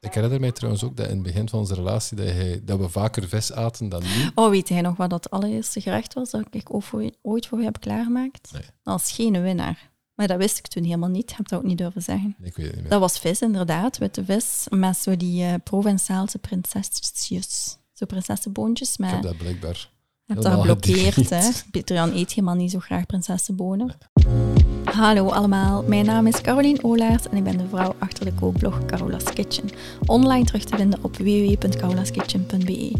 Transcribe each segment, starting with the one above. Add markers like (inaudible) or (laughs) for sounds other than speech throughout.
Ik herinner mij trouwens ook dat in het begin van onze relatie dat, hij, dat we vaker vis aten dan nu. Oh, weet jij nog wat dat allereerste gerecht was dat ik ooit voor je heb klaargemaakt? Nee. Was geen winnaar. Maar dat wist ik toen helemaal niet. Ik heb dat ook niet durven zeggen. Ik weet het niet meer. Dat was vis, inderdaad. Witte vis. Met zo die uh, Provençaalse prinsesjes. Zo prinsessenboontjes. Ik heb dat blijkbaar je hebt dat geblokkeerd, hè? Pieter Jan eet helemaal niet zo graag prinsessenbonen. Hallo allemaal, mijn naam is Caroline Olaert en ik ben de vrouw achter de kookblog Carola's Kitchen. Online terug te vinden op www.carolaskitchen.be.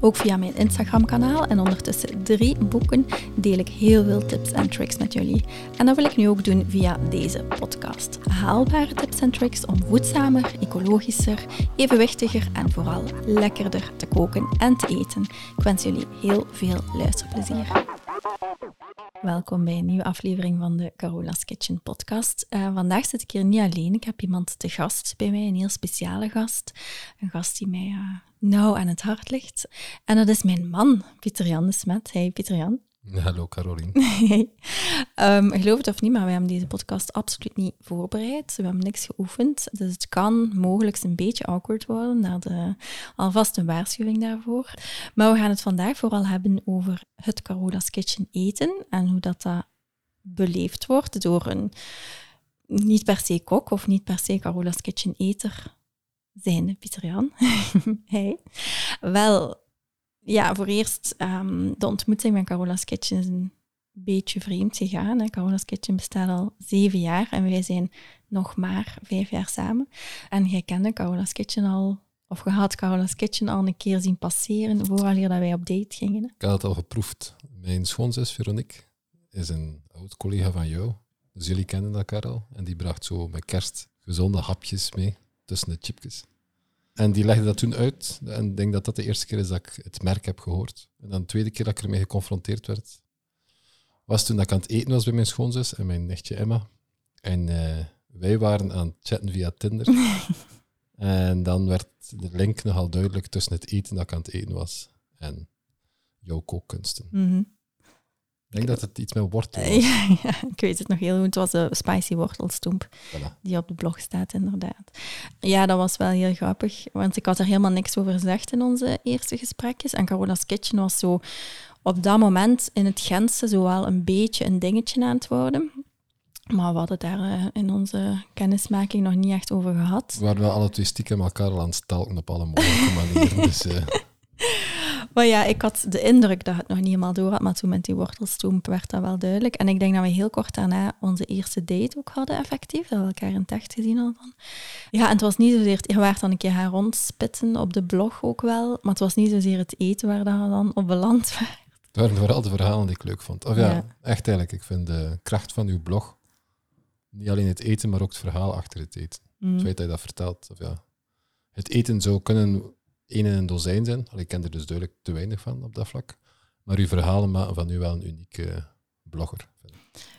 Ook via mijn Instagram-kanaal en ondertussen drie boeken deel ik heel veel tips en tricks met jullie. En dat wil ik nu ook doen via deze podcast. Haalbare tips en tricks om voedzamer, ecologischer, evenwichtiger en vooral lekkerder te koken en te eten. Ik wens jullie heel veel luisterplezier. Welkom bij een nieuwe aflevering van de Carola's Kitchen podcast. Uh, vandaag zit ik hier niet alleen. Ik heb iemand te gast bij mij, een heel speciale gast. Een gast die mij uh, nauw aan het hart ligt. En dat is mijn man, Pieter Jan de Smet. Hey Pieter Jan. (laughs) Hallo Caroline. um, geloof het of niet, maar we hebben deze podcast absoluut niet voorbereid. We hebben niks geoefend. Dus het kan mogelijk een beetje awkward worden. Naar de, alvast een waarschuwing daarvoor. Maar we gaan het vandaag vooral hebben over het Carola's Kitchen eten en hoe dat, dat beleefd wordt door een niet per se kok of niet per se Carola's Kitchen eter zijnde Pieter Jan. (laughs) hey. Wel, ja, voor eerst um, de ontmoeting met Carola's Kitchen is een beetje vreemd gegaan. Hè. Carola's Kitchen bestaat al zeven jaar en wij zijn nog maar vijf jaar samen. En jij kende Carola's Kitchen al, of je had Carola's Kitchen al een keer zien passeren vooraleer dat wij op date gingen. Hè. Ik had het al geproefd. Mijn schoonzus Veronique is een oud collega van jou. Dus jullie kennen elkaar al. En die bracht zo met kerst gezonde hapjes mee tussen de chipjes. En die legde dat toen uit. En ik denk dat dat de eerste keer is dat ik het merk heb gehoord. En dan de tweede keer dat ik ermee geconfronteerd werd, was toen dat ik aan het eten was bij mijn schoonzus en mijn nichtje Emma. En uh, wij waren aan het chatten via Tinder. (laughs) en dan werd de link nogal duidelijk tussen het eten dat ik aan het eten was en jouw kookkunsten. Mm -hmm. Ik denk dat het iets met wortel was. (laughs) Ja, ik weet het nog heel goed. Het was een spicy wortelstoemp voilà. die op de blog staat, inderdaad. Ja, dat was wel heel grappig, want ik had er helemaal niks over gezegd in onze eerste gesprekjes. En Carola's Kitchen was zo op dat moment in het Gentse zo wel een beetje een dingetje aan het worden. Maar we hadden daar uh, in onze kennismaking nog niet echt over gehad. We waren wel alle twee stiekem elkaar aan het stalken op alle mogelijke (laughs) manieren. dus, uh... Maar ja, ik had de indruk dat het nog niet helemaal door had, maar toen met die wortelstoemp werd dat wel duidelijk. En ik denk dat we heel kort daarna onze eerste date ook hadden, effectief. Dat we elkaar in het echt gezien hadden. Ja, en het was niet zozeer... Je werd dan een keer gaan rondspitten op de blog ook wel, maar het was niet zozeer het eten waar dat we dan op beland waren. Het waren vooral de verhalen die ik leuk vond. Of ja, ja, echt eigenlijk. Ik vind de kracht van uw blog, niet alleen het eten, maar ook het verhaal achter het eten. Mm. Het feit dat je dat vertelt. Of ja, het eten zou kunnen één in een dozijn zijn. Ik ken er dus duidelijk te weinig van op dat vlak. Maar uw verhalen maken van u wel een unieke blogger.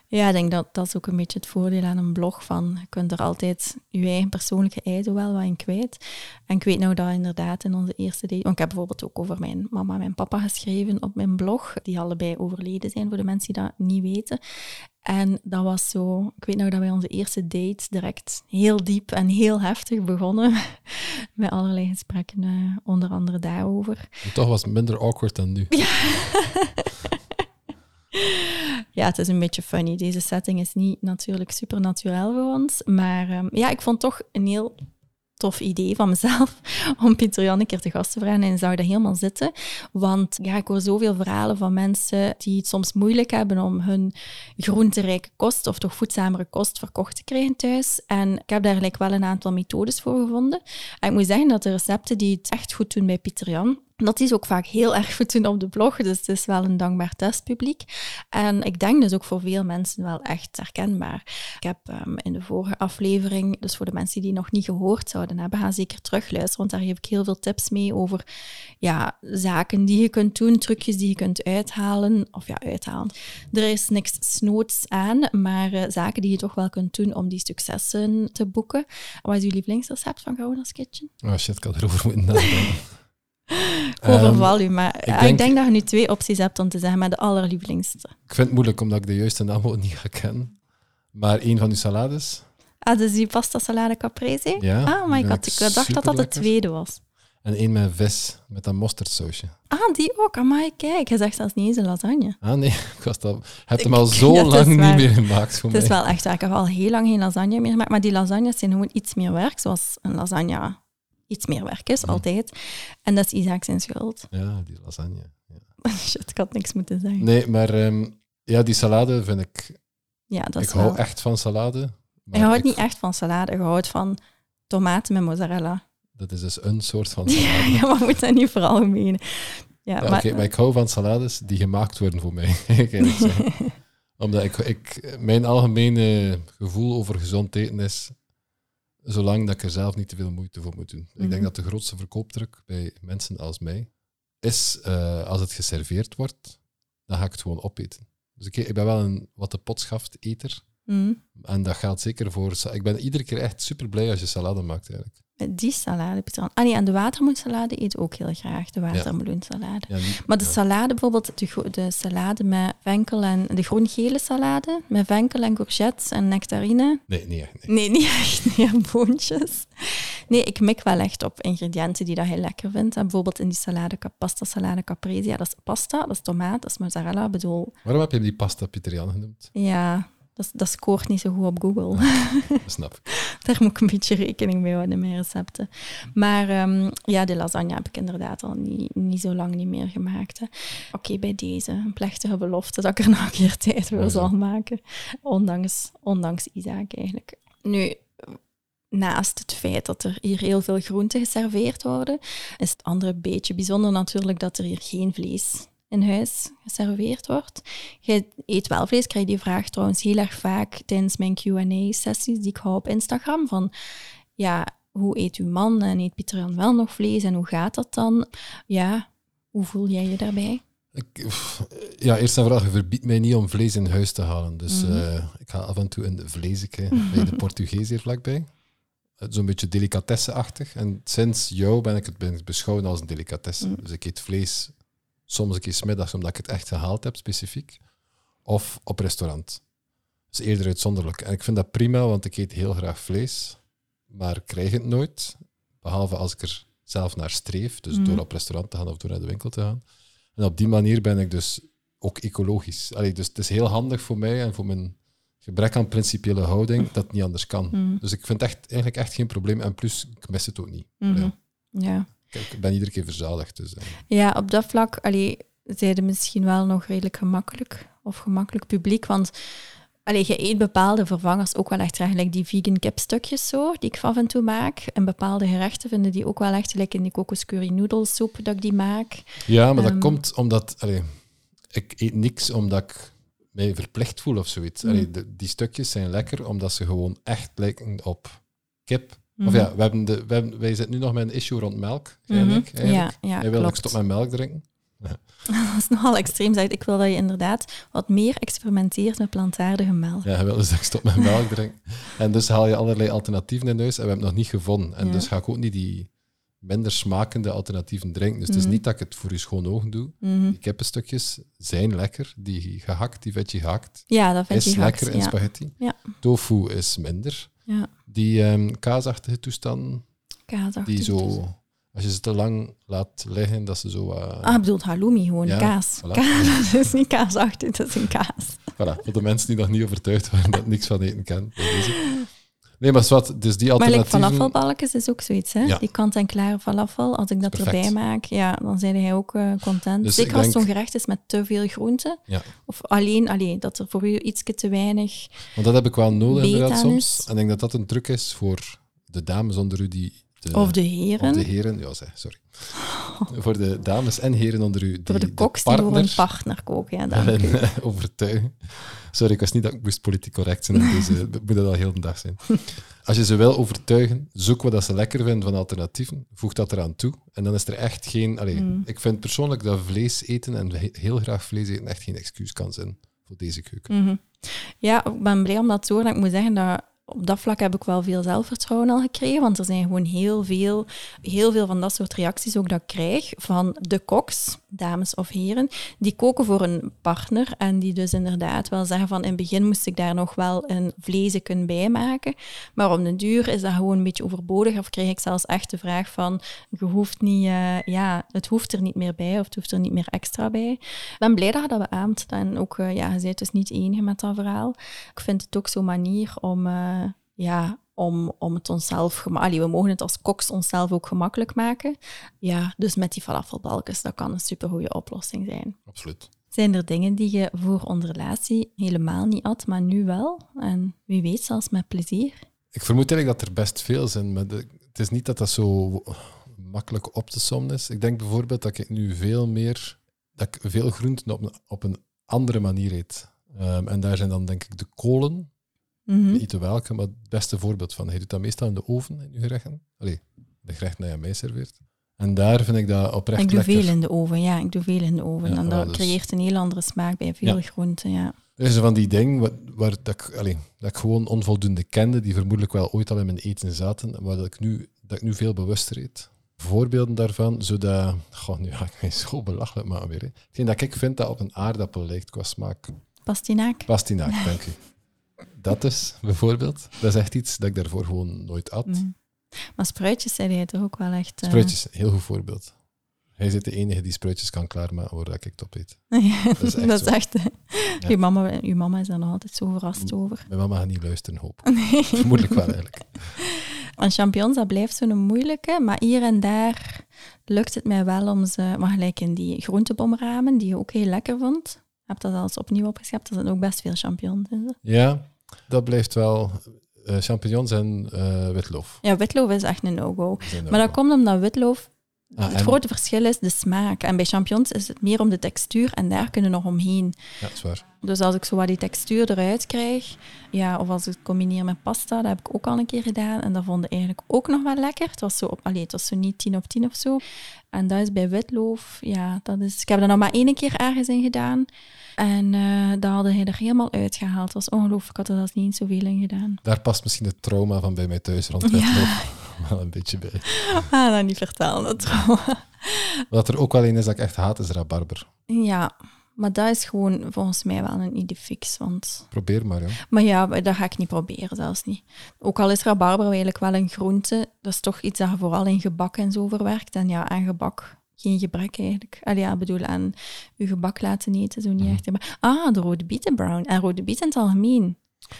Ja, ik denk dat dat is ook een beetje het voordeel aan een blog. Van, je kunt er altijd je eigen persoonlijke ei wel wat in kwijt. En ik weet nou dat inderdaad in onze eerste date... Want ik heb bijvoorbeeld ook over mijn mama en mijn papa geschreven op mijn blog. Die allebei overleden zijn, voor de mensen die dat niet weten. En dat was zo... Ik weet nou dat wij onze eerste date direct heel diep en heel heftig begonnen. (laughs) Met allerlei gesprekken, uh, onder andere daarover. En toch was het minder awkward dan nu. Ja. (laughs) (laughs) ja, het is een beetje funny. Deze setting is niet natuurlijk supernatural voor ons. Maar um, ja, ik vond toch een heel tof idee van mezelf (laughs) om Pieter Jan een keer te gast te vragen en zou dat helemaal zitten. Want ja, ik hoor zoveel verhalen van mensen die het soms moeilijk hebben om hun groenterijke kost of toch voedzamere kost verkocht te krijgen thuis. En ik heb daar wel een aantal methodes voor gevonden. En ik moet zeggen dat de recepten die het echt goed doen bij Pieter Jan, dat is ook vaak heel erg goed doen op de blog, dus het is wel een dankbaar testpubliek. En ik denk dus ook voor veel mensen wel echt herkenbaar. Ik heb um, in de vorige aflevering, dus voor de mensen die nog niet gehoord zouden hebben, gaan zeker terugluisteren, want daar geef ik heel veel tips mee over ja, zaken die je kunt doen, trucjes die je kunt uithalen, of ja, uithalen. Er is niks snoods aan, maar uh, zaken die je toch wel kunt doen om die successen te boeken. Wat is uw lievelingsrecept van Gouwen's Kitchen? Oh shit, ik had erover moeten nadenken. (laughs) Overval u, maar ik denk, ik denk, dat je nu twee opties hebt om te zeggen, maar de allerlievelingste. Ik vind het moeilijk omdat ik de juiste naam ook niet ga kennen. Maar een van uw salades? Ah, dus die pasta salade caprese? Ja, Ah, maar ik, had, ik dacht dat dat de tweede was. En één met vis, met dat mosterdsausje. Ah, die ook. Amai, kijk. Je zegt zelfs niet eens een lasagne. Ah nee, (laughs) ik was dat, heb hem al (laughs) zo is lang niet waar. meer gemaakt voor Het is wel echt waar. Ik heb al heel lang geen lasagne meer gemaakt. Maar die lasagnes zijn gewoon iets meer werk. Zoals een lasagne iets meer werk is, altijd. En dat is Isaac zijn schuld. Ja, die lasagne. Ja. (laughs) Shit, ik had niks moeten zeggen. Nee, maar ehm, ja, die salade vind ik... Ja, dat ik is hou wel... echt van salade. maar Je houdt ik- niet echt van salade. Je houdt van tomaten met mozzarella. Dat is dus een soort van (laughs) salade. ja, maar moet dat niet veralgemenen. Ja, Ja, maar... Ik hou van salades die gemaakt worden voor mij. (laughs) ik. Omdat ik, ik, mijn algemene gevoel over gezond eten is, zolang dat ik er zelf niet te veel moeite voor moet doen. Ik Mhm. denk dat de grootste verkoopdruk bij mensen als mij is, eh, als het geserveerd wordt, dan ga ik het gewoon opeten. Dus ik, ik ben wel een wat de potschaft eter. Mm. En dat geldt zeker voor... Ik ben iedere keer echt super blij als je salade maakt, eigenlijk. Met die salade, Pieter. Ah nee, en de watermeloensalade eet ook heel graag. De watermeloensalade. Ja, Maar de salade bijvoorbeeld, de, de salade met venkel en... De groen-gele salade met venkel en courgettes en nectarine. Nee, niet echt. Nee. Nee, niet echt (laughs) meer boontjes. Nee, ik mik wel echt op ingrediënten die dat heel lekker vind. En bijvoorbeeld in die salade, pasta salade caprese, ja, dat is pasta, dat is tomaat, dat is mozzarella. Bedoel, Waarom heb je die pasta Piterian genoemd? ja, dat, dat scoort niet zo goed op Google. (laughs) Snap. Daar moet ik een beetje rekening mee houden in mijn recepten. Maar ehm, ja, de lasagne heb ik inderdaad al niet, niet zo lang niet meer gemaakt. Oké, bij deze, een plechtige belofte dat ik er (laughs) nog een keer tijd voor zal maken. Ondanks, ondanks Isaac eigenlijk. Nu, naast het feit dat er hier heel veel groenten geserveerd worden, is het andere beetje bijzonder natuurlijk dat er hier geen vlees in huis geserveerd wordt. Je eet wel vlees, krijg die vraag trouwens heel erg vaak tijdens mijn Q&A-sessies die ik hou op Instagram, van ja, hoe eet uw man en eet Pieter Jan wel nog vlees en hoe gaat dat dan? Ja, hoe voel jij je daarbij? Ik, ja, eerst en vooral, je verbiedt mij niet om vlees in huis te halen. Dus Mhm. eh, ik ga af en toe een vleesje (laughs) bij de Portugees hier vlakbij. Zo'n beetje delicatesse-achtig. En sinds jou ben ik het beschouwen als een delicatesse. Mhm. Dus ik eet vlees soms een keer 's middags omdat ik het echt gehaald heb, specifiek. Of op restaurant. Dus eerder uitzonderlijk. En ik vind dat prima, want ik eet heel graag vlees. Maar krijg het nooit. Behalve als ik er zelf naar streef. Dus Mhm. door op restaurant te gaan of door naar de winkel te gaan. En op die manier ben ik dus ook ecologisch. Allee, dus het is heel handig voor mij en voor mijn gebrek aan principiële houding dat het niet anders kan. Mhm. Dus ik vind het echt, eigenlijk echt geen probleem. En plus, ik mis het ook niet. Mhm. Ja. Ja. Kijk, ik ben iedere keer verzadigd. Dus, eh, Ja, op dat vlak allee, zeiden misschien wel nog redelijk gemakkelijk of gemakkelijk publiek, want allee, je eet bepaalde vervangers ook wel echt like die vegan kipstukjes zo, die ik af en toe maak. En bepaalde gerechten vinden die ook wel echt, like in die kokos curry noedelsoep dat ik die maak. Ja, maar dat Ehm. komt omdat... Allee, ik eet niks omdat ik mij verplicht voel of zoiets. Mm. Allee, de- die stukjes zijn lekker omdat ze gewoon echt lijken op kip. Mhm. Of ja, we hebben de, we hebben, wij zitten nu nog met een issue rond melk. Mhm. eigenlijk. Ja, ja Jij wil ik klopt. stop met melk drinken. (laughs) Dat is nogal extreem. Zeg. Ik wil dat je inderdaad wat meer experimenteert met plantaardige melk. Ja, hij wil dus dat ik stop met melk drinken. En dus haal je allerlei alternatieven in huis en we hebben het nog niet gevonden. En Ja. dus ga ik ook niet die minder smakende alternatieven drinken. Dus het is Mhm. niet dat ik het voor je schoon ogen doe. Mhm. Die kippenstukjes zijn lekker. Die gehakt, die veggie gehakt, Ja, dat vind is je lekker gehakt, in ja. spaghetti. Ja. Tofu is minder. Ja, Die ehm, kaasachtige toestanden, kaasachtig. die zo... Als je ze te lang laat liggen, dat ze zo... eh, Ah, ik bedoel halloumi, gewoon Ja, kaas. voilà. kaas. (laughs) Het is niet kaasachtig, het is een kaas. Voilà, voor de mensen die nog niet overtuigd waren dat ik niks van eten kan. Nee, maar wat, dus die Maar like alternatieven... falafelballetjes is ook zoiets, hè? Ja. Die kant-en-klare falafel, als ik dat Perfect. erbij maak, ja, dan zijn hij ook eh, content. Dus Zeker ik als het denk- zo'n gerecht is met te veel groenten. Ja. Of alleen, alleen dat er voor u iets te weinig... Want dat heb ik wel nodig inderdaad soms. En ik denk dat dat een truc is voor de dames onder u die... De, Of de heren. of de heren, ja, sorry. (laughs) Voor de dames en heren onder u die voor de koks die voor partner een partner koken, ja, (laughs) eh, (laughs) overtuigen. Sorry, ik wist niet dat ik moest politiek correct zijn, dus eh, moet dat al heel de dag zijn. Als je ze wil overtuigen, zoek wat dat ze lekker vinden van alternatieven, voeg dat eraan toe. En dan is er echt geen... Allee, Mm. Ik vind persoonlijk dat vlees eten en he- heel graag vlees eten echt geen excuus kan zijn voor deze keuken. Mhm. Ja, ik ben blij om dat te horen. Ik moet zeggen dat op dat vlak heb ik wel veel zelfvertrouwen al gekregen, want er zijn gewoon heel veel, heel veel van dat soort reacties ook dat ik krijg van de koks, dames of heren, die koken voor een partner en die dus inderdaad wel zeggen van in het begin moest ik daar nog wel een vleesje bij maken, maar om de duur is dat gewoon een beetje overbodig of krijg ik zelfs echt de vraag van je hoeft niet, uh, ja, het hoeft er niet meer bij of het hoeft er niet meer extra bij. Ik ben blij dat je dat beaamt ook, uh, ja, je bent dus niet enige met dat verhaal. Ik vind het ook zo'n manier om... Uh, ja, om, om het onszelf... Allee, we mogen het als koks onszelf ook gemakkelijk maken. Ja, dus met die falafelbalkjes, dat kan een supergoeie oplossing zijn. Absoluut. Zijn er dingen die je voor onze relatie helemaal niet had, maar nu wel? En wie weet zelfs met plezier? Ik vermoed eigenlijk dat er best veel zijn, maar het is niet dat dat zo makkelijk op te sommen is. Ik denk bijvoorbeeld dat ik nu veel meer... Dat ik veel groenten op een, op een andere manier eet. Um, en daar zijn dan denk ik de kolen Mm Niet te welke, maar het beste voorbeeld van. Je doet dat meestal in de oven in je gerechten. Allee, de gerecht dat je mij serveert. En daar vind ik dat oprecht Ik doe lekker. veel in de oven, ja. Ik doe veel in de oven. en dat dus- creëert een heel andere smaak bij veel groenten, ja. Er is van die dingen waar, waar dat, ik, allee, dat ik gewoon onvoldoende kende, die vermoedelijk wel ooit al in mijn eten zaten, maar dat ik nu, dat ik nu veel bewuster eet. Voorbeelden daarvan, zodat... Goh, nu ga ik mij zo belachelijk maken weer. Hè. Hetgeen dat ik vind dat op een aardappel lijkt qua smaak. Pastinaak. Pastinaak, dank u. Dat is bijvoorbeeld. Dat is echt iets dat ik daarvoor gewoon nooit at. Maar spruitjes zei hij toch ook wel echt... Uh... Spruitjes, heel goed voorbeeld. Hij zit de enige die spruitjes kan klaarmaken waar ik het op eet. (laughs) dat is echt, dat is echt ja. uw, mama, uw mama is daar nog altijd zo verrast over. Mijn mama gaat niet luisteren, hoop (laughs) nee. Vermoedelijk wel, eigenlijk. En champignons, dat blijft zo'n moeilijke, maar hier en daar lukt het mij wel om ze, maar gelijk in die groentebomramen, die je ook heel lekker vond, heb dat als opnieuw opgeschept. Er zijn ook best veel champignons in. Ja, dat blijft wel. Uh, champignons en uh, witloof. Ja, witloof is echt een no-go. maar dat komt omdat witloof... Ah, het grote verschil is de smaak. En bij champignons is het meer om de textuur en daar kunnen we nog omheen. Ja, dat is waar. Dus als ik zo wat die textuur eruit krijg, ja, of als ik het combineer met pasta, dat heb ik ook al een keer gedaan. En dat vond ik eigenlijk ook nog wel lekker. Het was zo, op, allee, het was zo niet 10 op 10 of zo. En dat is bij witloof, ja, dat is... Ik heb er nog maar één keer ergens in gedaan. En uh, dat hadden hij er helemaal uitgehaald. Het was ongelooflijk, ik had er zelfs niet zoveel in gedaan. Daar past misschien het trauma van bij mij thuis rond (laughs) witloof (laughs) wel een beetje bij. Ah, dat niet vertellen, dat trauma. (laughs) Wat er ook wel een is dat ik echt haat, is rabarber. Ja, maar dat is gewoon volgens mij wel een idee fix. Want... Probeer maar, ja. Maar ja, dat ga ik niet proberen, zelfs niet. Ook al is rabarber eigenlijk wel een groente, dat is toch iets dat je vooral in gebak en zo verwerkt. En ja, aan gebak geen gebrek eigenlijk. Allee, ja, bedoel, aan je gebak laten eten, zo niet mm. echt. Ah, de rode bietenbrown. En rode biet in het algemeen.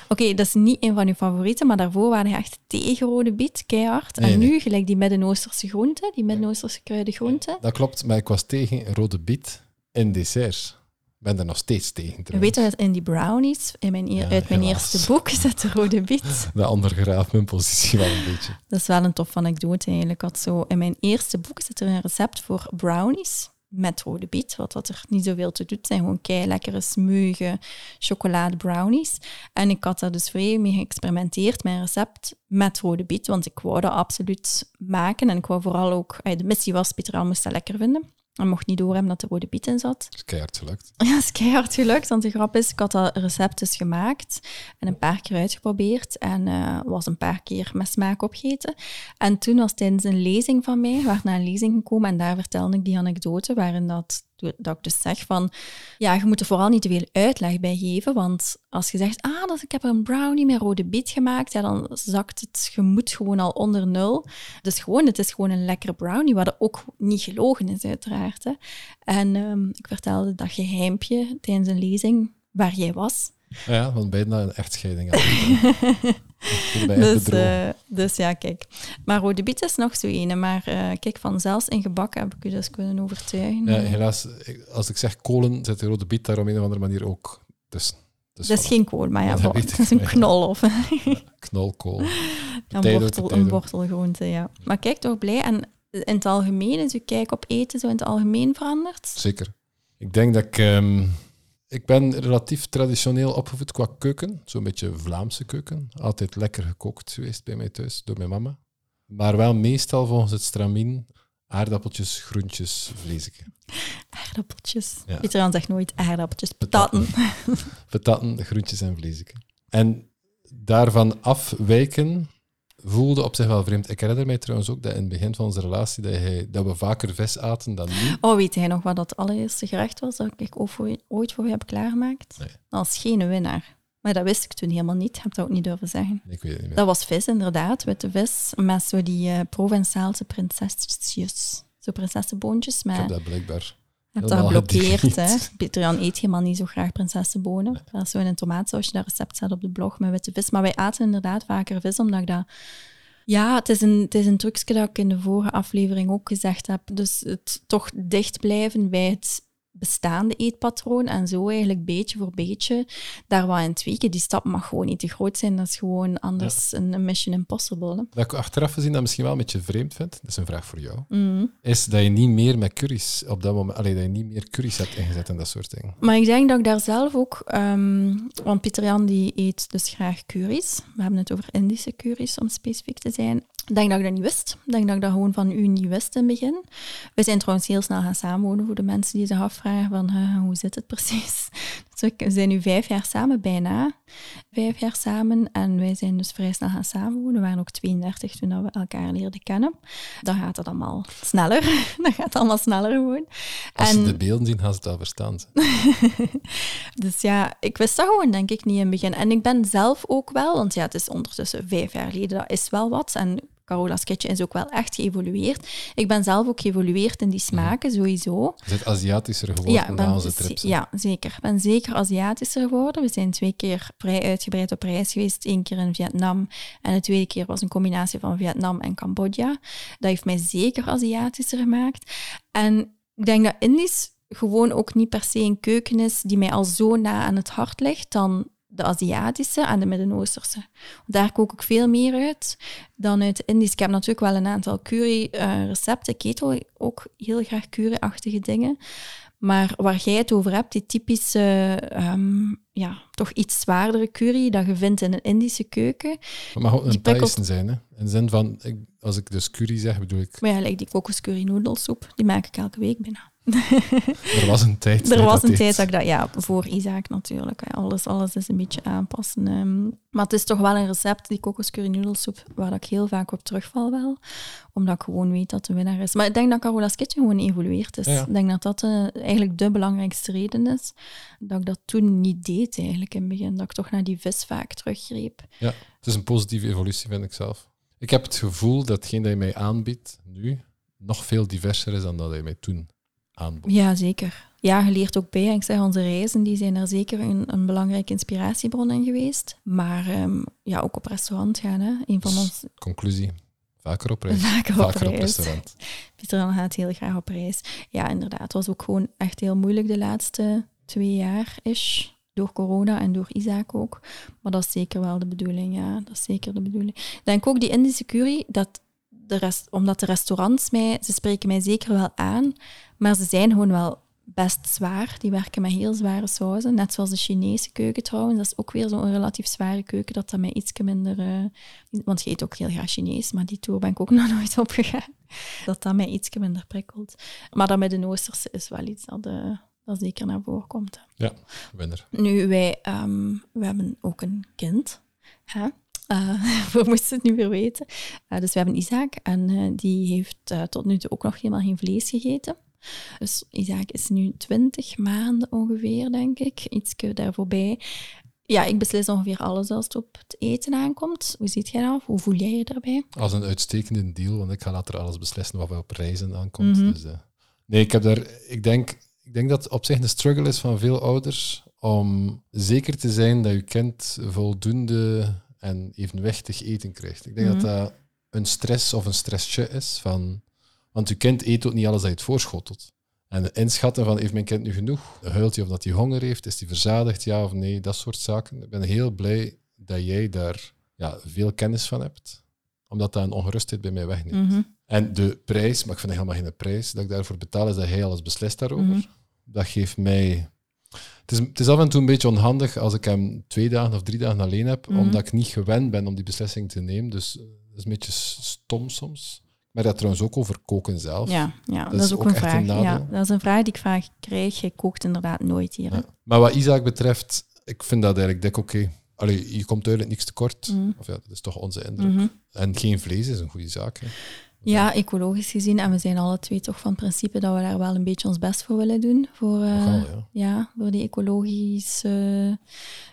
Oké, dat is niet een van uw favorieten, maar daarvoor waren je echt tegen rode biet, keihard. en nu, gelijk die Midden-Oosterse groenten, die Midden-Oosterse kruidengroenten. Dat klopt, maar ik was tegen rode biet in desserts ben er nog steeds tegen. Je weet dat in die brownies, in mijn, uit mijn eerste boek, zit de rode biet. (laughs) De ondergraaft mijn positie wel een beetje. Dat is wel een tof anekdote eigenlijk. Had zo, in mijn eerste boek zit er een recept voor brownies met rode biet, wat er niet zoveel te doen. Zijn gewoon kei lekkere, smeuige chocolade brownies. En ik had daar dus vrij mee geëxperimenteerd, mijn recept met rode biet, want ik wou dat absoluut maken. En ik wou vooral ook, de missie was, Pieter moest dat lekker vinden. En mocht niet doorhebben dat er rode biet in zat. Dat is keihard gelukt. (laughs) Ja, dat is keihard gelukt. Want de grap is, ik had dat recept dus gemaakt en een paar keer uitgeprobeerd. En uh, was een paar keer met smaak opgeten. En toen was tijdens een lezing van mij, waar naar een lezing gekomen en daar vertelde ik die anekdote waarin dat dat ik dus zeg van, ja, je moet er vooral niet te veel uitleg bij geven, want als je zegt, ah, dat, ik heb een brownie met rode biet gemaakt, ja, dan zakt het gemoed gewoon al onder nul. Dus gewoon, het is gewoon een lekkere brownie, wat ook niet gelogen is, uiteraard. Hè. En um, ik vertelde dat geheimpje tijdens een lezing waar jij was. Ja, want bijna een echtscheiding. (laughs) dus, uh, dus ja, kijk. Maar rode biet is nog zo ene. Maar uh, kijk, van zelfs in gebak heb ik u dus kunnen overtuigen. Ja, helaas, als ik zeg kolen, zit de rode biet daar op een of andere manier ook tussen. Dus dat is geen kool, maar ja, ja (laughs) dat, is een knol. Of knolkool. (laughs) een, wortel, een wortelgroente, ja. Maar kijk, toch blij. En in het algemeen is uw kijk op eten zo in het algemeen veranderd? Zeker. Ik denk dat ik... Um, ik ben relatief traditioneel opgevoed qua keuken. Zo'n beetje Vlaamse keuken. Altijd lekker gekookt geweest bij mij thuis, door mijn mama. Maar wel meestal volgens het stramien aardappeltjes, groentjes, vleesje. Aardappeltjes. Ja. Pieter zegt nooit aardappeltjes, patatten. Patatten, groentjes en vleesje. En daarvan afwijken voelde op zich wel vreemd. Ik herinner mij trouwens ook dat in het begin van onze relatie dat, hij, dat we vaker vis aten dan nu. Oh, weet hij nog wat dat allereerste gerecht was dat ik ooit voor je heb klaargemaakt? Nee. Dat was geen winnaar. Maar dat wist ik toen helemaal niet. Ik heb dat ook niet durven zeggen. Ik weet het niet meer. Dat was vis, inderdaad. Witte vis. Met zo die uh, Provençaalse prinsesjes. Zo prinsessenboontjes. Met... Ik heb dat blijkbaar hebt dat geblokkeerd, hè? Pieter Jan eet helemaal niet zo graag prinsessenbonen. Dat is zo in een tomaatsausje, dat recept staat op de blog met witte vis. Maar wij aten inderdaad vaker vis, omdat ik dat... Ja, het is, een, het is een trucje dat ik in de vorige aflevering ook gezegd heb. Dus het toch dicht blijven bij het bestaande eetpatroon en zo eigenlijk beetje voor beetje daar wat in tweaken. Die stap mag gewoon niet te groot zijn. Dat is gewoon anders een mission impossible. Hè? Dat ik achteraf gezien dat misschien wel een beetje vreemd vind, dat is een vraag voor jou, mm. is dat je niet meer met curry's op dat moment, allee, dat je niet meer curry's hebt ingezet en dat soort dingen. Maar ik denk dat ik daar zelf ook, um, want Pieter Jan die eet dus graag curry's. We hebben het over Indische curry's om specifiek te zijn. Ik denk dat ik dat niet wist. Ik denk dat ik dat gewoon van u niet wist in het begin. We zijn trouwens heel snel gaan samenwonen voor de mensen die zich afvragen van uh, hoe zit het precies. (laughs) Dus we zijn nu vijf jaar samen, bijna vijf jaar samen. En wij zijn dus vrij snel gaan samenwonen. We waren ook 32 toen we elkaar leerden kennen. Dan gaat het allemaal sneller. (laughs) Dan gaat het allemaal sneller gewoon. Als en... ze de beelden zien, gaan ze het al verstaan. (laughs) dus ja, ik wist dat gewoon denk ik niet in het begin. En ik ben zelf ook wel, want ja, het is ondertussen vijf jaar geleden, dat is wel wat. En Carola's Kitchen is ook wel echt geëvolueerd. Ik ben zelf ook geëvolueerd in die smaken, sowieso. Is het Aziatischer geworden ja, na onze trips? Ja, zeker. Ik ben zeker Aziatischer geworden. We zijn twee keer vrij uitgebreid op reis geweest. Eén keer in Vietnam en de tweede keer was een combinatie van Vietnam en Cambodja. Dat heeft mij zeker Aziatischer gemaakt. En ik denk dat Indisch gewoon ook niet per se een keuken is die mij al zo na aan het hart ligt dan de Aziatische en de Midden-Oosterse. Daar kook ik veel meer uit dan uit de Indisch. Ik heb natuurlijk wel een aantal curry-recepten. ik eet ook heel graag curry-achtige dingen. Maar waar jij het over hebt, die typische, um, ja, toch iets zwaardere curry dat je vindt in een Indische keuken. Het mag ook een prikkelt... zijn, hè? In de zin van, ik, als ik dus curry zeg, bedoel ik... Maar ja, like die kokoscurry noedelsoep, die maak ik elke week bijna. Er was een tijd. Er was een tijd dat ik dat, ja, voor Isaac natuurlijk. Alles, alles is een beetje aanpassen. Um, maar het is toch wel een recept, die kokoscurry noedelsoep, waar ik heel vaak op terugval wel. Omdat ik gewoon weet dat de winnaar is. Maar ik denk dat Carola's Kitchen gewoon evolueerd is. Ja, ja. Ik denk dat dat uh, eigenlijk de belangrijkste reden is. Dat ik dat toen niet deed eigenlijk in het begin. Dat ik toch naar die vis vaak teruggreep. Ja, het is een positieve evolutie, vind ik zelf. Ik heb het gevoel dat hetgeen dat je mij aanbiedt nu nog veel diverser is dan dat hij mij toen Ja, zeker. Ja, je leert ook bij. Ik zeg, onze reizen die zijn er zeker een, een belangrijke inspiratiebron in geweest. Maar um, ja, ook op restaurant gaan. Hè. Een van ons... Conclusie, vaker op reis. Vaker op vaker op reis. restaurant. (laughs) Pieter Jan gaat heel graag op reis. Ja, inderdaad. Het was ook gewoon echt heel moeilijk de laatste twee jaar is. Door corona en door Isaac ook. Maar dat is zeker wel de bedoeling, ja. Dat is zeker de bedoeling. Ik denk ook die Indische curry, dat de rest, omdat de restaurants mij, ze spreken mij zeker wel aan, maar ze zijn gewoon wel best zwaar. Die werken met heel zware sauzen, net zoals de Chinese keuken trouwens. Dat is ook weer zo'n relatief zware keuken, dat dat mij iets minder... Uh, want je eet ook heel graag Chinees, maar die tour ben ik ook (laughs) nog nooit opgegaan. Dat dat mij iets minder prikkelt. Maar dat met de Oosterse is wel iets dat... Uh, dat zeker naar voren komt. Ja, winnaar. Nu, wij um, we hebben ook een kind. Hè? Uh, (laughs) we moesten het nu weer weten. Uh, dus we hebben Isaac en uh, die heeft tot nu toe ook nog helemaal geen vlees gegeten. Dus Isaac is nu 20 maanden ongeveer, denk ik. Iets daar voorbij. Ja, ik beslis ongeveer alles als het op het eten aankomt. Hoe ziet jij dat? Hoe voel jij je daarbij? Als een uitstekende deal, want ik ga later alles beslissen wat op reizen aankomt. Mhm. Mm -hmm. dus, nee, ik heb daar... Ik denk, ik denk dat het op zich een struggle is van veel ouders om zeker te zijn dat je kind voldoende en evenwichtig eten krijgt. Ik denk Mhm. dat dat een stress of een stressje is. Van, want je kind eet ook niet alles dat je het voorschotelt. En inschatten van, heeft mijn kind nu genoeg? Huilt hij of dat hij honger heeft? Is hij verzadigd, ja of nee? Dat soort zaken. Ik ben heel blij dat jij daar ja, veel kennis van hebt. Omdat dat een ongerustheid bij mij wegneemt. Mhm. En de prijs, maar ik vind dat helemaal geen prijs, dat ik daarvoor betaal, is dat hij alles beslist daarover. Mhm. Dat geeft mij... Het is, het is af en toe een beetje onhandig als ik hem twee dagen of drie dagen alleen heb, Mhm. omdat ik niet gewend ben om die beslissing te nemen. Dus eh, dat is een beetje stom soms. Maar dat trouwens ook over koken zelf. Ja, ja dat, is is ook, ook een vraag. ja, dat is een vraag die ik vaak krijg. Je kookt inderdaad nooit hier. Ja. Maar wat Isaac betreft, ik vind dat eigenlijk dik oké. allee, je komt duidelijk niks tekort. Mm. Of ja, dat is toch onze indruk. Mhm. En geen vlees is een goede zaak. Hè. Ja, ecologisch gezien. En we zijn alle twee toch van het principe dat we daar wel een beetje ons best voor willen doen. Voor, eh, Nogal, ja. ja, voor die ecologische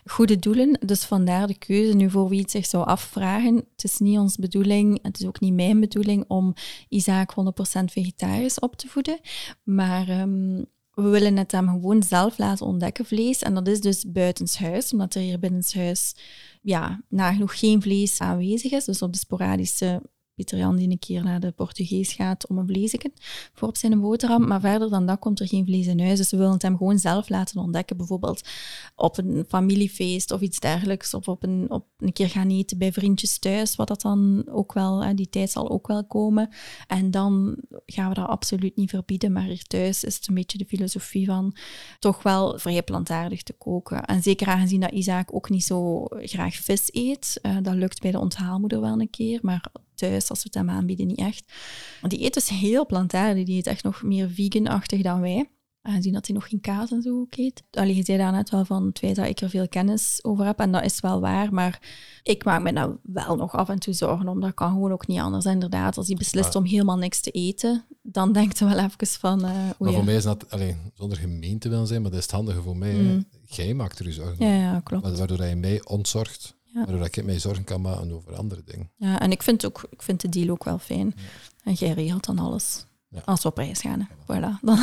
goede doelen. Dus vandaar de keuze. Nu, voor wie het zich zou afvragen, het is niet ons bedoeling, het is ook niet mijn bedoeling om Isaac 100% vegetarisch op te voeden. Maar ehm, we willen het hem gewoon zelf laten ontdekken, vlees. En dat is dus buitenshuis, omdat er hier binnenshuis ja, nagenoeg geen vlees aanwezig is. Dus op de sporadische Pieter Jan die een keer naar de Portugees gaat om een vleesje voor op zijn boterham. Maar verder dan dat komt er geen vlees in huis. Dus willen het hem gewoon zelf laten ontdekken. Bijvoorbeeld op een familiefeest of iets dergelijks. Of op een, op een keer gaan eten bij vriendjes thuis. Wat dat dan ook wel, die tijd zal ook wel komen. En dan gaan we dat absoluut niet verbieden. Maar hier thuis is het een beetje de filosofie van toch wel vrij plantaardig te koken. En zeker aangezien dat Isaac ook niet zo graag vis eet. eh, dat lukt bij de onthaalmoeder wel een keer. Maar thuis, als we het hem aanbieden, niet echt. Want die eet dus heel plantaardig. Die eet echt nog meer vegan-achtig dan wij. Aangezien dat hij nog geen kaas en zo ook eet. Allee, je zei daarnet wel van het feit dat ik er veel kennis over heb. En dat is wel waar. Maar ik maak me nou wel nog af en toe zorgen om. Dat kan gewoon ook niet anders. Inderdaad, als hij beslist Maar- om helemaal niks te eten, dan denkt hij wel even van... eh Maar voor mij is dat, allee, zonder gemeen te willen zijn, maar dat is het handige voor mij. Mm. Jij maakt er je zorgen ja, om. ja, klopt. Wa- Waardoor hij mij ontzorgt. Ja. Waardoor ik mij zorgen kan maken over andere dingen. Ja, en ik vind, ook, ik vind de deal ook wel fijn. En jij regelt dan alles. Ja. Als we op reis gaan. Voilà. (laughs) Dan,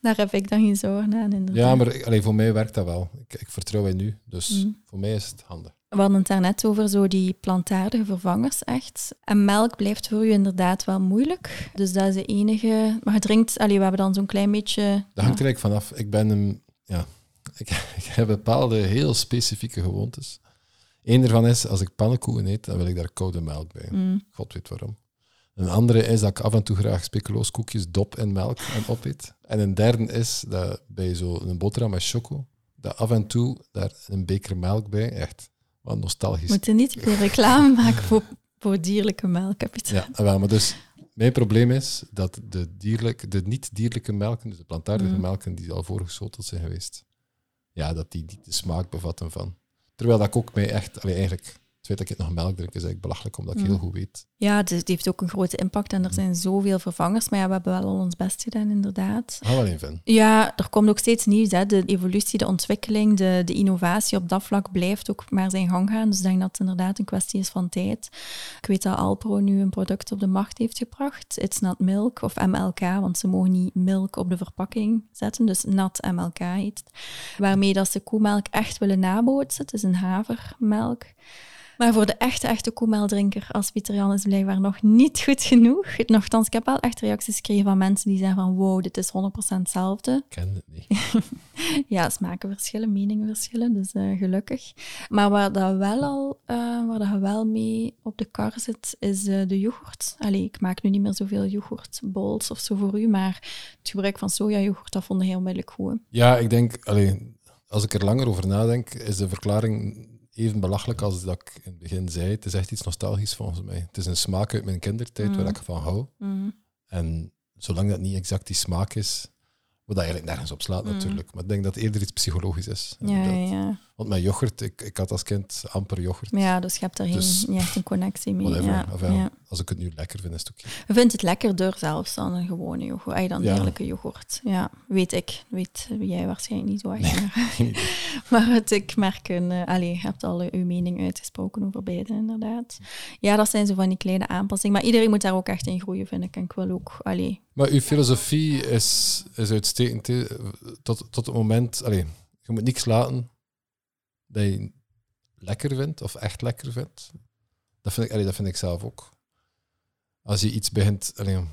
daar heb ik dan geen zorgen aan, inderdaad. Ja, maar allee, voor mij werkt dat wel. Ik, ik vertrouw in nu. Dus Mm. voor mij is het handig. We hadden het daarnet over zo die plantaardige vervangers, echt. En melk blijft voor u inderdaad wel moeilijk. Dus dat is de enige... Maar je drinkt... Allee, we hebben dan zo'n klein beetje... Dat hangt er eigenlijk vanaf. Ik ben een... Ja, ik, (laughs) ik heb bepaalde heel specifieke gewoontes. Eén daarvan is, als ik pannenkoeken eet, dan wil ik daar koude melk bij. Mm, God weet waarom. Een andere is dat ik af en toe graag speculoos koekjes dop in melk en opeet. En een derde is dat bij zo'n boterham met choco, dat af en toe daar een beker melk bij, echt, wat nostalgisch. moeten niet veel reclame maken voor, voor dierlijke melk, heb je het? Ja, wel, maar dus mijn probleem is dat de, dierlijk, de niet-dierlijke melken, dus de plantaardige Mhm. melken die al voorgeschoteld zijn geweest, ja, dat die niet de smaak bevatten van. Terwijl dat ik ook mij echt, allee, eigenlijk, het feit dat ik nog melk drink is eigenlijk belachelijk, omdat ik heel goed weet. Ja, dus het heeft ook een grote impact en er zijn zoveel vervangers. Maar ja, we hebben wel al ons best gedaan, inderdaad. Hou wel een van. Ja, er komt ook steeds nieuws. Hè. De evolutie, de ontwikkeling, de, de innovatie op dat vlak blijft ook maar zijn gang gaan. Dus ik denk dat het inderdaad een kwestie is van tijd. Ik weet dat Alpro nu een product op de markt heeft gebracht. It's not milk of MLK, want ze mogen niet milk op de verpakking zetten. Dus nat MLK heet het. Waarmee dat ze koemelk echt willen nabootsen. Het is een havermelk. Maar voor de echte, echte koemeldrinker als Pieter Jan is blijkbaar nog niet goed genoeg. Nochtans, ik heb wel echt reacties gekregen van mensen die zeggen van wow, dit is 100% hetzelfde. Ik ken het niet. (laughs) Ja, smaken verschillen, meningen verschillen, dus eh, gelukkig. Maar waar dat wel al, eh, waar dat je wel mee op de kar zit, is eh, de yoghurt. Allee, ik maak nu niet meer zoveel yoghurtbowls of zo voor u, maar het gebruik van sojayoghurt, dat vond ik heel onmiddellijk goed. hè. Ja, ik denk, allee, als ik er langer over nadenk, is de verklaring even belachelijk als dat ik in het begin zei. Het is echt iets nostalgisch volgens mij. Het is een smaak uit mijn kindertijd Mm. waar ik van hou. Mhm. En zolang dat niet exact die smaak is, wat dat eigenlijk nergens op slaat Mm. natuurlijk. Maar ik denk dat het eerder iets psychologisch is. Ja, ja, inderdaad. ja. Want met yoghurt, ik, ik had als kind amper yoghurt. Ja, dus je hebt daar geen, Dus- niet echt een connectie mee. Whatever. Ja. Als ik het nu lekker vind, is het oké. Je vindt het lekkerder zelfs dan een gewone yoghurt. Ay, dan Ja. heerlijke yoghurt. Ja, weet ik. Weet jij waarschijnlijk niet. Nee. (laughs) (laughs) maar- het, ik merk een... eh allee, je hebt al uw mening uitgesproken over beide, inderdaad. Ja, dat zijn zo van die kleine aanpassingen. Maar iedereen moet daar ook echt in groeien, vind ik. En ik wil ook... Allee, Maar uw filosofie is, is uitstekend. Tot, tot het moment, allee, je moet niks laten dat je lekker vindt of echt lekker vindt. Dat vind ik, allee, dat vind ik zelf ook. Als je iets begint, allee,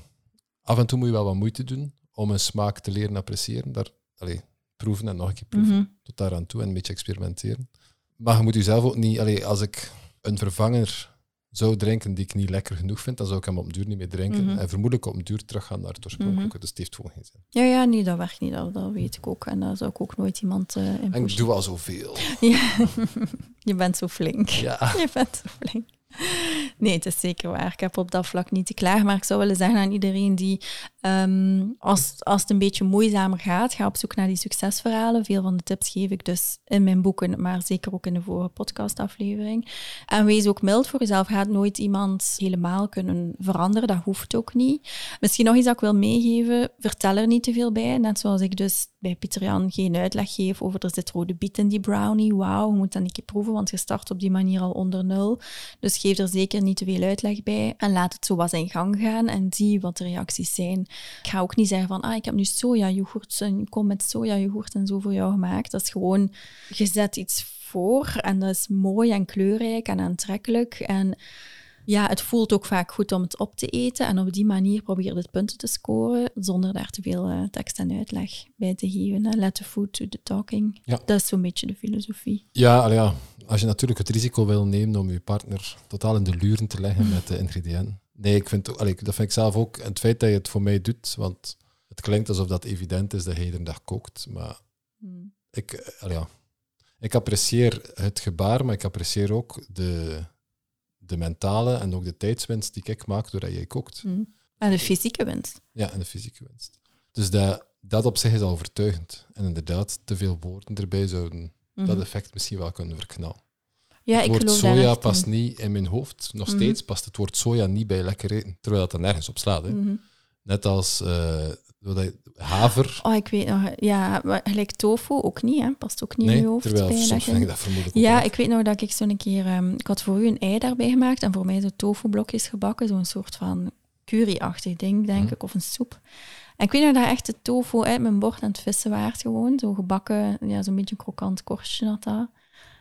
af en toe moet je wel wat moeite doen om een smaak te leren appreciëren. Daar, allee, proeven en nog een keer proeven. mhm. Tot daaraan toe en een beetje experimenteren. Maar je moet jezelf ook niet, allee, als ik een vervanger zou drinken die ik niet lekker genoeg vind, dan zou ik hem op een duur niet meer drinken. Mhm. En vermoedelijk op een duur teruggaan naar het oorspronkelijke. Dus het heeft gewoon geen zin. Ja, ja, nee, dat werkt niet. Dat, dat weet ik ook. En daar zou ik ook nooit iemand eh in En ik doe al zoveel. (laughs) Ja. (laughs) je bent zo flink. Ja. (laughs) Je bent zo flink. (laughs) Nee, het is zeker waar. Ik heb op dat vlak niet te klaar. Maar ik zou willen zeggen aan iedereen die, ehm, als, als het een beetje moeizamer gaat, ga op zoek naar die succesverhalen. Veel van de tips geef ik dus in mijn boeken, maar zeker ook in de vorige podcastaflevering. En wees ook mild voor jezelf. Gaat nooit iemand helemaal kunnen veranderen. Dat hoeft ook niet. Misschien nog iets dat ik wil meegeven. Vertel er niet te veel bij. Net zoals ik dus bij Pieter Jan geen uitleg geef over er zit rode biet in die brownie. Wauw, je moet dat een keer proeven, want je start op die manier al onder nul. Dus geef er zeker niet te veel uitleg bij en laat het zo wat in gang gaan en zie wat de reacties zijn. Ik ga ook niet zeggen van, ah, ik heb nu soja-yoghurt en kom met soja-yoghurt en zo voor jou gemaakt. Dat is gewoon, je zet iets voor en dat is mooi en kleurrijk en aantrekkelijk en ja, het voelt ook vaak goed om het op te eten. En op die manier probeer je punten te scoren, zonder daar te veel uh, tekst en uitleg bij te geven. Hè. Let the food to the talking. Ja. Dat is zo'n beetje de filosofie. Ja, als je natuurlijk het risico wil nemen om je partner totaal in de luren te leggen met de ingrediënten. Nee, ik vind, allee, dat vind ik zelf ook. En het feit dat je het voor mij doet, want het klinkt alsof dat evident is dat je iedere dag kookt. Maar Hmm. ik, eh, ja, ik apprecieer het gebaar, maar ik apprecieer ook de, de mentale en ook de tijdswinst die ik maak doordat jij kookt. Hmm. En de fysieke winst. Ja, en de fysieke winst. Dus dat, dat op zich is al overtuigend. En inderdaad, te veel woorden erbij zouden dat Mhm. effect misschien wel kunnen verknallen. Ja, het ik woord soja past in. niet in mijn hoofd. Nog Mhm. steeds past het woord soja niet bij lekker eten, terwijl het er nergens op slaat. Hè. Mhm. Net als eh, je- haver. Oh, ik weet nog, ja, maar gelijk tofu ook niet, hè? Past ook niet nee, in je hoofd. terwijl bij soms ik dat vermoedelijk Ja, ik weet nog dat ik zo'n keer... ehm, ik had voor u een ei daarbij gemaakt en voor mij zo tofu-blokjes gebakken. Zo'n soort van curry-achtig ding, denk Mhm. ik, of een soep. En ik weet nog dat echt de tofu uit mijn bord aan het vissen waard gewoon. Zo gebakken, ja, zo'n beetje een krokant korstje had dat.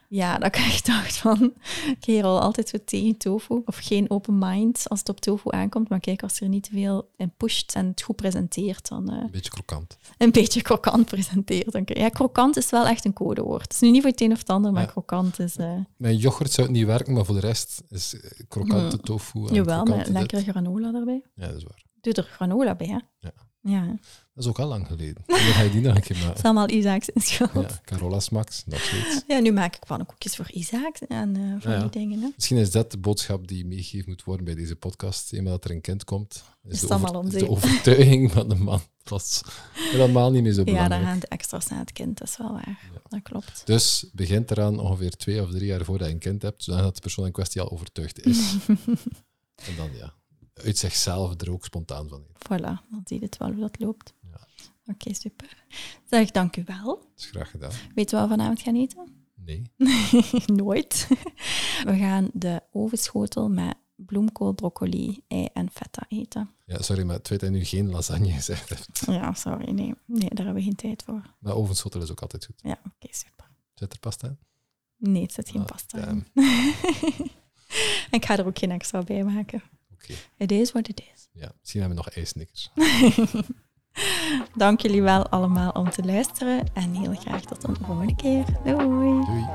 Ja, dat ik echt dacht van, kerel, altijd zo tegen tofu. Of geen open mind als het op tofu aankomt. Maar kijk, als er niet te veel in pusht en het goed presenteert, dan... eh, Een beetje krokant. een beetje krokant presenteert. Dan Ja, krokant is wel echt een codewoord. Het is nu niet voor het een of het ander, maar Ja. krokant is... eh Met yoghurt zou het niet werken, maar voor de rest is eh, krokante Mm. tofu en jawel, met lekkere granola erbij. Ja, dat is waar. Doe er granola bij, hè? Ja. Ja, Dat is ook al lang geleden. Dan ga je die nog een keer maken. is allemaal Isaac's in schuld. Ja, Ja. Carola Smax, dat zoiets. nu maak ik pannenkoekjes voor Isaac en van Ja, ja. die dingen. Hè? Misschien is dat de boodschap die meegegeven moet worden bij deze podcast. Eenmaal dat er een kind komt, is, Is de, het over- de overtuiging van de man pas helemaal niet meer zo Ja, daar belangrijk. gaan de extra's naar het kind, dat is wel waar. Ja. Dat klopt. Dus begint eraan ongeveer twee of drie jaar voordat je een kind hebt, zodat de persoon in kwestie al overtuigd is. (laughs) en dan ja, uit zichzelf er ook spontaan van. Voilà, dan zie je het wel hoe dat loopt. Oké, super. Zeg, dank u wel. Dat is graag gedaan. Weet je wat we vanavond gaan eten? Nee. (laughs) Nooit. We gaan de ovenschotel met bloemkool, broccoli, ei en feta eten. Ja, sorry, maar het feit dat je nu geen lasagne gezegd hebt. Ja, sorry, nee. Nee, daar hebben we geen tijd voor. Maar ovenschotel is ook altijd goed. Ja, oké, super. Zit er pasta in? Nee, het zit geen Ah, pasta in. (laughs) ik ga er ook geen extra bij maken. Oké. Het is wat het is. Ja, misschien hebben we nog ijsnickers. (laughs) Dank jullie wel allemaal om te luisteren en heel graag tot een volgende keer. Doei! Doei.